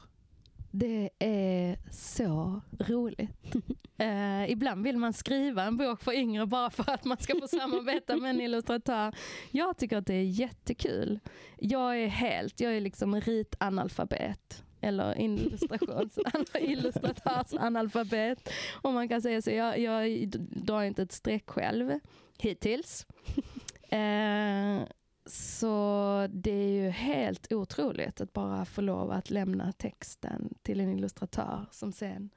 Det är så roligt. Uh, ibland vill man skriva en bok för yngre bara för att man ska få samarbeta med en illustratör. Jag tycker att det är jättekul. Jag är helt, jag är liksom ritanalfabet eller illustratörsanalfabet. Om man kan säga så. Jag, jag drar inte ett streck själv hittills. Uh, så det är ju helt otroligt att bara få lov att lämna texten till en illustratör som sen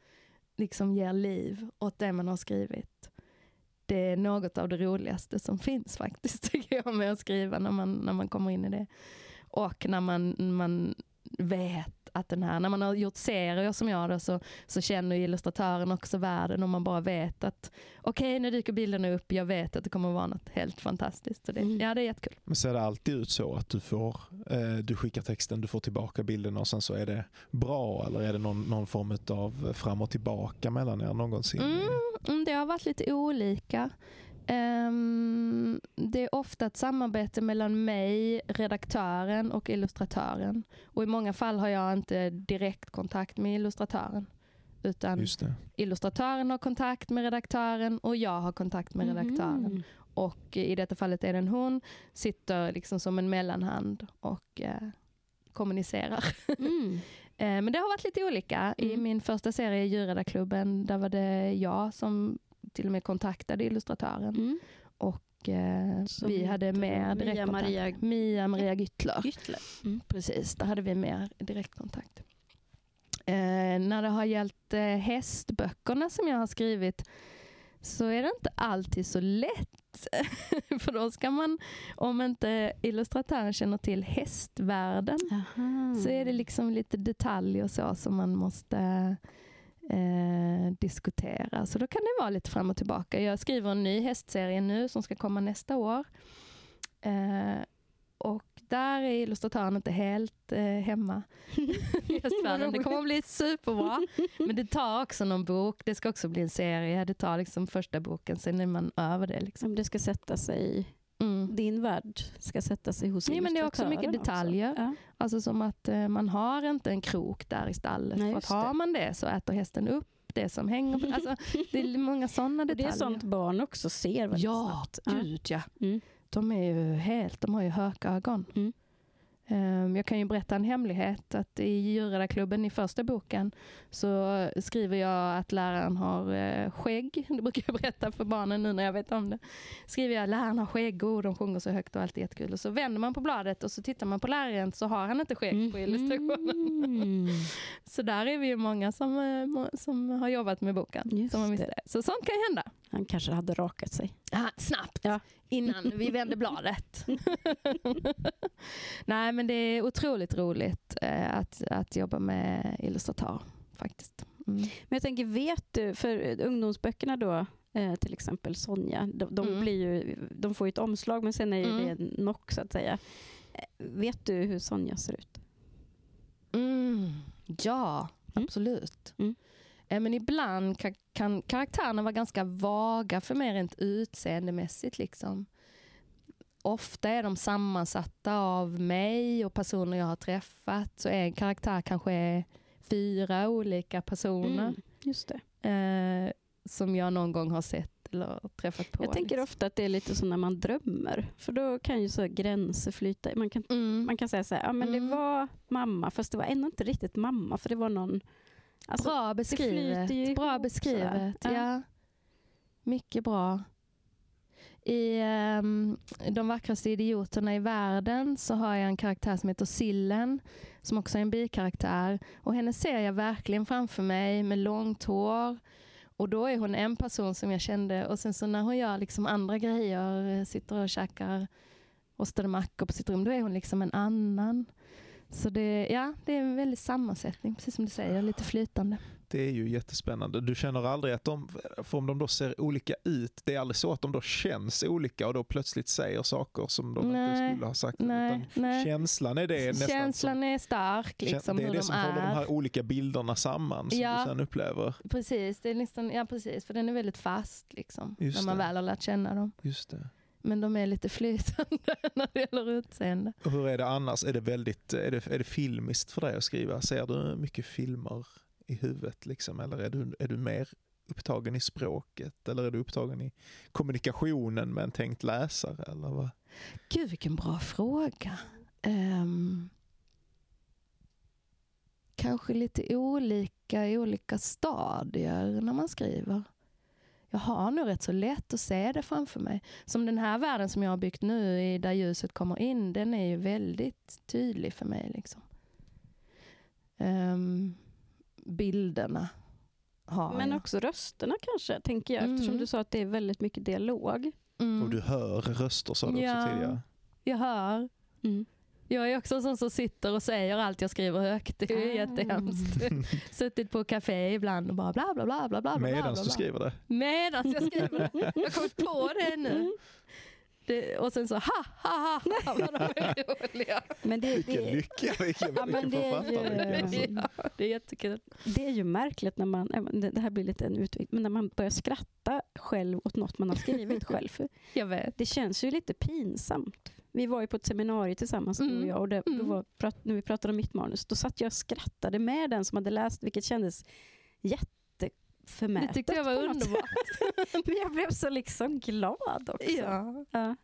liksom ger liv åt det man har skrivit. Det är något av det roligaste som finns faktiskt, tycker jag, med att skriva när man, när man kommer in i det. Och när man, man vet att den här, när man har gjort serier som jag då, så, så känner illustratören också världen och man bara vet att okej, okay, nu dyker bilderna upp, jag vet att det kommer att vara något helt fantastiskt. Så det, mm. Ja, det är jättekul. Men ser det alltid ut så att du får, eh, du skickar texten, du får tillbaka bilderna och sen så är det bra eller är det någon, någon form av fram och tillbaka mellan er någonsin? Mm, det har varit lite olika. Um, det är ofta ett samarbete mellan mig, redaktören och illustratören. Och i många fall har jag inte direkt kontakt med illustratören. Utan illustratören har kontakt med redaktören och jag har kontakt med redaktören. Mm. Och i detta fallet är det en hon, sitter liksom som en mellanhand och eh, kommunicerar. Mm. eh, men det har varit lite olika. I mm. min första serie, Djurräddarklubben, där var det jag som till och med kontaktade illustratören. Mm. Och eh, vi hade mer direktkontakt. Mia Maria, Mia Maria Gyttler. Gyttler. Mm. Precis, där hade vi mer direktkontakt. Eh, när det har gällt eh, hästböckerna som jag har skrivit så är det inte alltid så lätt. För då ska man, om inte illustratören känner till hästvärlden, Aha. så är det liksom lite detaljer och så som man måste eh, diskutera. Så då kan det vara lite fram och tillbaka. Jag skriver en ny hästserie nu som ska komma nästa år. Eh, och där är illustratören inte helt eh, hemma. det kommer att bli superbra. Men det tar också någon bok. Det ska också bli en serie. Det tar liksom första boken, sen är man över det. Liksom. Det ska sätta sig Mm. Din värld ska sätta sig hos Nej, men Det är också mycket detaljer. Ja. Alltså som att eh, man har inte en krok där i stallet. Nej, för att har man det så äter hästen upp det som hänger på. Alltså, det är många sådana detaljer. det är sånt barn också ser väldigt ja, snabbt. Gud, ja, mm. De är ju helt, de har ju hökögon. Mm. Ehm, jag kan ju berätta en hemlighet att i djurräddarklubben i första boken så skriver jag att läraren har eh, skägg. Det brukar jag berätta för barnen nu när jag vet om det. Skriver jag att läraren har skägg och de sjunger så högt och allt är jättekul. Och så vänder man på bladet och så tittar man på läraren så har han inte skägg på illustrationen. Mm. så där är vi ju många som, eh, som har jobbat med boken. som har det. Så sånt kan hända. Han kanske hade rakat sig. Ah, snabbt, ja. Innan vi vände bladet. Nej, men det är otroligt roligt eh, att, att jobba med illustratör faktiskt. Mm. Men jag tänker, vet du, för ungdomsböckerna då, eh, till exempel Sonja, de, de mm. blir ju, de får ju ett omslag men sen är mm. det en knock så att säga. Eh, vet du hur Sonja ser ut? Mm. Ja, mm. absolut. Eh, men ibland kan, karaktärerna vara ganska vaga för mig rent utseendemässigt. Liksom. Ofta är de sammansatta av mig och personer jag har träffat. Så en karaktär kanske är fyra olika personer. Mm, just. Eh, som jag någon gång har sett eller träffat på. Jag tänker liksom. ofta att det är lite så när man drömmer. För då kan ju så gränser flyta. Man kan, mm. man kan säga så här, ja men mm. det var mamma, fast det var ändå inte riktigt mamma, för det var någon Alltså, bra beskrivet. Bra beskrivet, ja. ja. Mycket bra. I um, De vackraste idioterna i världen så har jag en karaktär som heter Sillen, som också är en bikaraktär. Och henne ser jag verkligen framför mig med långt hår. Och då är hon en person som jag kände och sen så när hon gör liksom andra grejer, sitter och käkar rostade mackor på sitt rum, då är hon liksom en annan. Så det, ja, det är en väldig sammansättning, precis som du säger, lite flytande. Det är ju jättespännande. Du känner aldrig att de, för om de då ser olika ut, det är aldrig så att de då känns olika och då plötsligt säger saker som de nej, inte skulle ha sagt. Nej, nej. Känslan är det nästan Känslan som, är stark. Liksom, det är det de som är. håller de här olika bilderna samman som ja, du sen upplever. Precis, det är nästan, ja, precis, för den är väldigt fast liksom, när man det. väl har lärt känna dem. Just det. Men de är lite flytande när det gäller utseende. Och hur är det annars? Är det, väldigt, är, det, är det filmiskt för dig att skriva? Ser du mycket filmer i huvudet? Liksom? Eller är du, är du mer upptagen i språket? Eller är du upptagen i kommunikationen med en tänkt läsare? Eller vad? Gud, vilken bra fråga. Um, kanske lite olika i olika stadier när man skriver jag har nog rätt så lätt att se det framför mig. Som den här världen som jag har byggt nu, där ljuset kommer in, den är ju väldigt tydlig för mig. Liksom. Um, bilderna har Men jag. också rösterna kanske, tänker jag, mm. eftersom du sa att det är väldigt mycket dialog. Mm. Och du hör röster sa du ja, också tidigare. Jag hör. Mm. Jag är också en sån som sitter och säger allt jag skriver högt. Det är ju ah. jättehemskt. Suttit på café ibland och bara bla bla bla bla bla. Medan du skriver det? Medan jag skriver det. Jag har kommit på det nu. Det, och sen så ha ha ha, ha vad de är roliga. Men det, vilken det, lycka, vilken, ja, vilken författare. Ja, det är jättekul. Det är ju märkligt när man, det här blir lite en utvikning, men när man börjar skratta själv åt något man har skrivit själv. jag vet. Det känns ju lite pinsamt. Vi var ju på ett seminarium tillsammans, mm. du och jag, och det, mm. var, när vi pratade om mitt manus, då satt jag och skrattade med den som hade läst, vilket kändes jätteförmätet. Det tyckte jag var underbart. Men jag blev så liksom glad också. Ja. ja.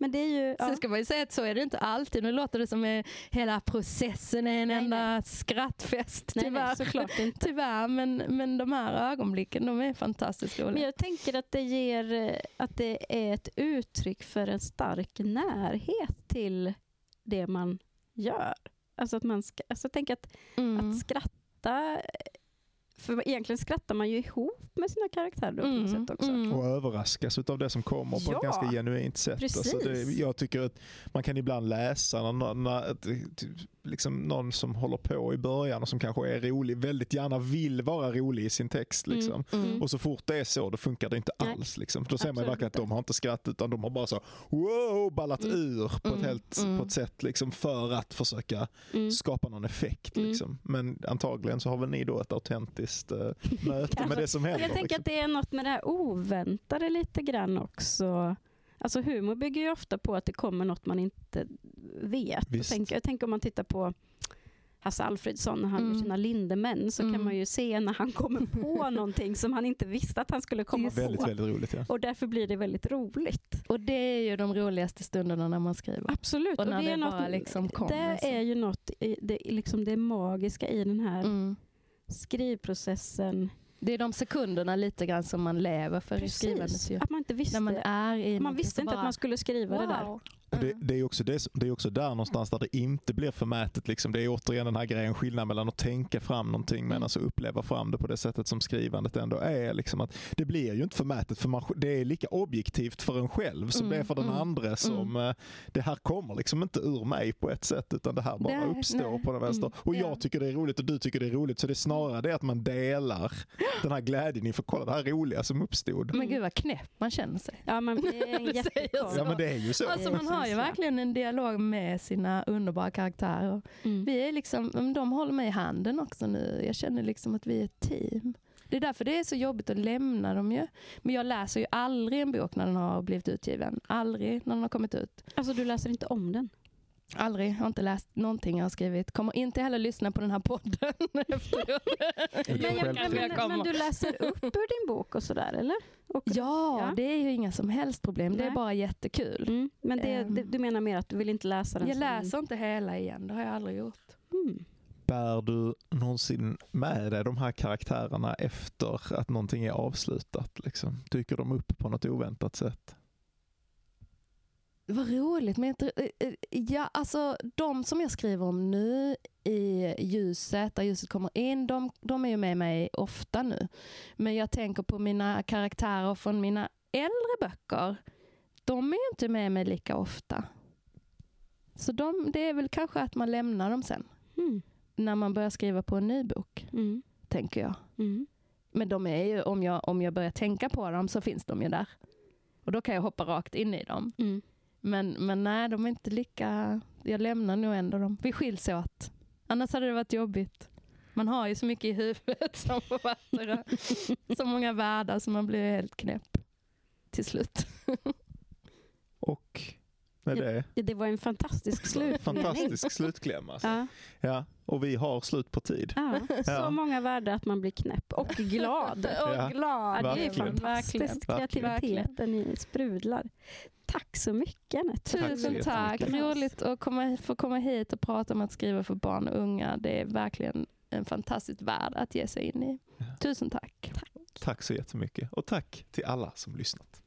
Men det är ju... Ja. Sen ska man ju säga att så är det inte alltid. Nu låter det som att hela processen är en nej, enda nej. skrattfest. Tyvärr. Nej, nej, såklart inte. Tyvärr, men, men de här ögonblicken de är fantastiskt roliga. Men jag tänker att det, ger, att det är ett uttryck för en stark närhet till det man gör. Alltså att man ska, alltså tänk att, mm. att skratta för egentligen skrattar man ju ihop med sina karaktärer då, mm, på sätt också. Mm. Och överraskas av det som kommer på ja, ett ganska genuint sätt. Alltså det, jag tycker att man kan ibland läsa när, när, liksom någon som håller på i början och som kanske är rolig, väldigt gärna vill vara rolig i sin text. Mm, liksom. Mm, och så fort det är så, då funkar det inte Nej. alls. Liksom. Då ser man verkligen att de har inte skrattat utan de har bara så wow, ballat mm. ur på ett, mm, helt, på ett sätt liksom, för att försöka skapa någon effekt. Liksom. Men antagligen så har väl ni då ett autentiskt uh, möte med det som händer. Jag tänker liksom. att det är något med det här oväntade lite grann också. Alltså humor bygger ju ofta på att det kommer något man inte vet. Jag tänker, jag tänker om man tittar på Hasse Alfredsson när han mm. gör sina Lindemän så mm. kan man ju se när han kommer på någonting som han inte visste att han skulle komma på. Väldigt, väldigt roligt. Ja. Och därför blir det väldigt roligt. Och det är ju de roligaste stunderna när man skriver. Absolut. Och när och det, det bara något, liksom kommer. Det så. är ju något, det, liksom det magiska i den här mm. skrivprocessen det är de sekunderna lite grann som man lever för Precis. i skrivandet. Ju. Att man inte visste, När man är i man visste inte bara, att man skulle skriva wow. det där. Det, det, är också det, det är också där någonstans där det inte blir förmätet. Liksom. Det är återigen den här grejen, skillnaden mellan att tänka fram någonting men mm. alltså uppleva fram det på det sättet som skrivandet ändå är. Liksom att det blir ju inte förmätet för man, det är lika objektivt för en själv som mm. det är för den mm. andra. Mm. Som, mm. Det här kommer liksom inte ur mig på ett sätt utan det här bara nej, uppstår nej. på den vänster. Och jag ja. tycker det är roligt och du tycker det är roligt så det är snarare det att man delar den här glädjen inför kolla det här roliga som uppstod. Men gud vad knäpp man känner sig. Ja, man, det är ja men det är ju så. Alltså, man har ju verkligen en dialog med sina underbara karaktärer. Mm. Vi är liksom, de håller mig i handen också nu. Jag känner liksom att vi är ett team. Det är därför det är så jobbigt att lämna dem ju. Men jag läser ju aldrig en bok när den har blivit utgiven. Aldrig när den har kommit ut. Alltså du läser inte om den? Aldrig, jag har inte läst någonting jag har skrivit. Kommer inte heller lyssna på den här podden efteråt. men, men, men, du läser upp ur din bok och sådär eller? Och, ja, ja, det är ju inga som helst problem. Nej. Det är bara jättekul. Mm. Men det, um, det, du menar mer att du vill inte läsa den? Jag som... läser inte hela igen, det har jag aldrig gjort. Mm. Bär du någonsin med dig de här karaktärerna efter att någonting är avslutat? Liksom? Dyker de upp på något oväntat sätt? Vad roligt. Men eh, eh, ja, alltså, de som jag skriver om nu i ljuset, där ljuset kommer in, de, de är ju med mig ofta nu. Men jag tänker på mina karaktärer från mina äldre böcker. De är ju inte med mig lika ofta. Så de, det är väl kanske att man lämnar dem sen. Mm. När man börjar skriva på en ny bok. Mm. tänker jag. Mm. Men de är ju, om jag, om jag börjar tänka på dem så finns de ju där. Och då kan jag hoppa rakt in i dem. Men, men nej, de är inte lika... Jag lämnar nog ändå dem. Vi skiljs åt. Annars hade det varit jobbigt. Man har ju så mycket i huvudet som författare. så många världar så man blir helt knäpp till slut. Och med det... Ja, det var en fantastisk slutkläm. fantastisk slutkläm alltså. ja. ja. Och vi har slut på tid. Ja, så många världar att man blir knäpp och glad. och glad. Ja, det är fantastiskt. Kreativiteten i sprudlar. Tack så mycket Anette. Tusen tack. Roligt att komma, få komma hit och prata om att skriva för barn och unga. Det är verkligen en fantastisk värld att ge sig in i. Tusen tack. Tack, tack så jättemycket. Och tack till alla som lyssnat.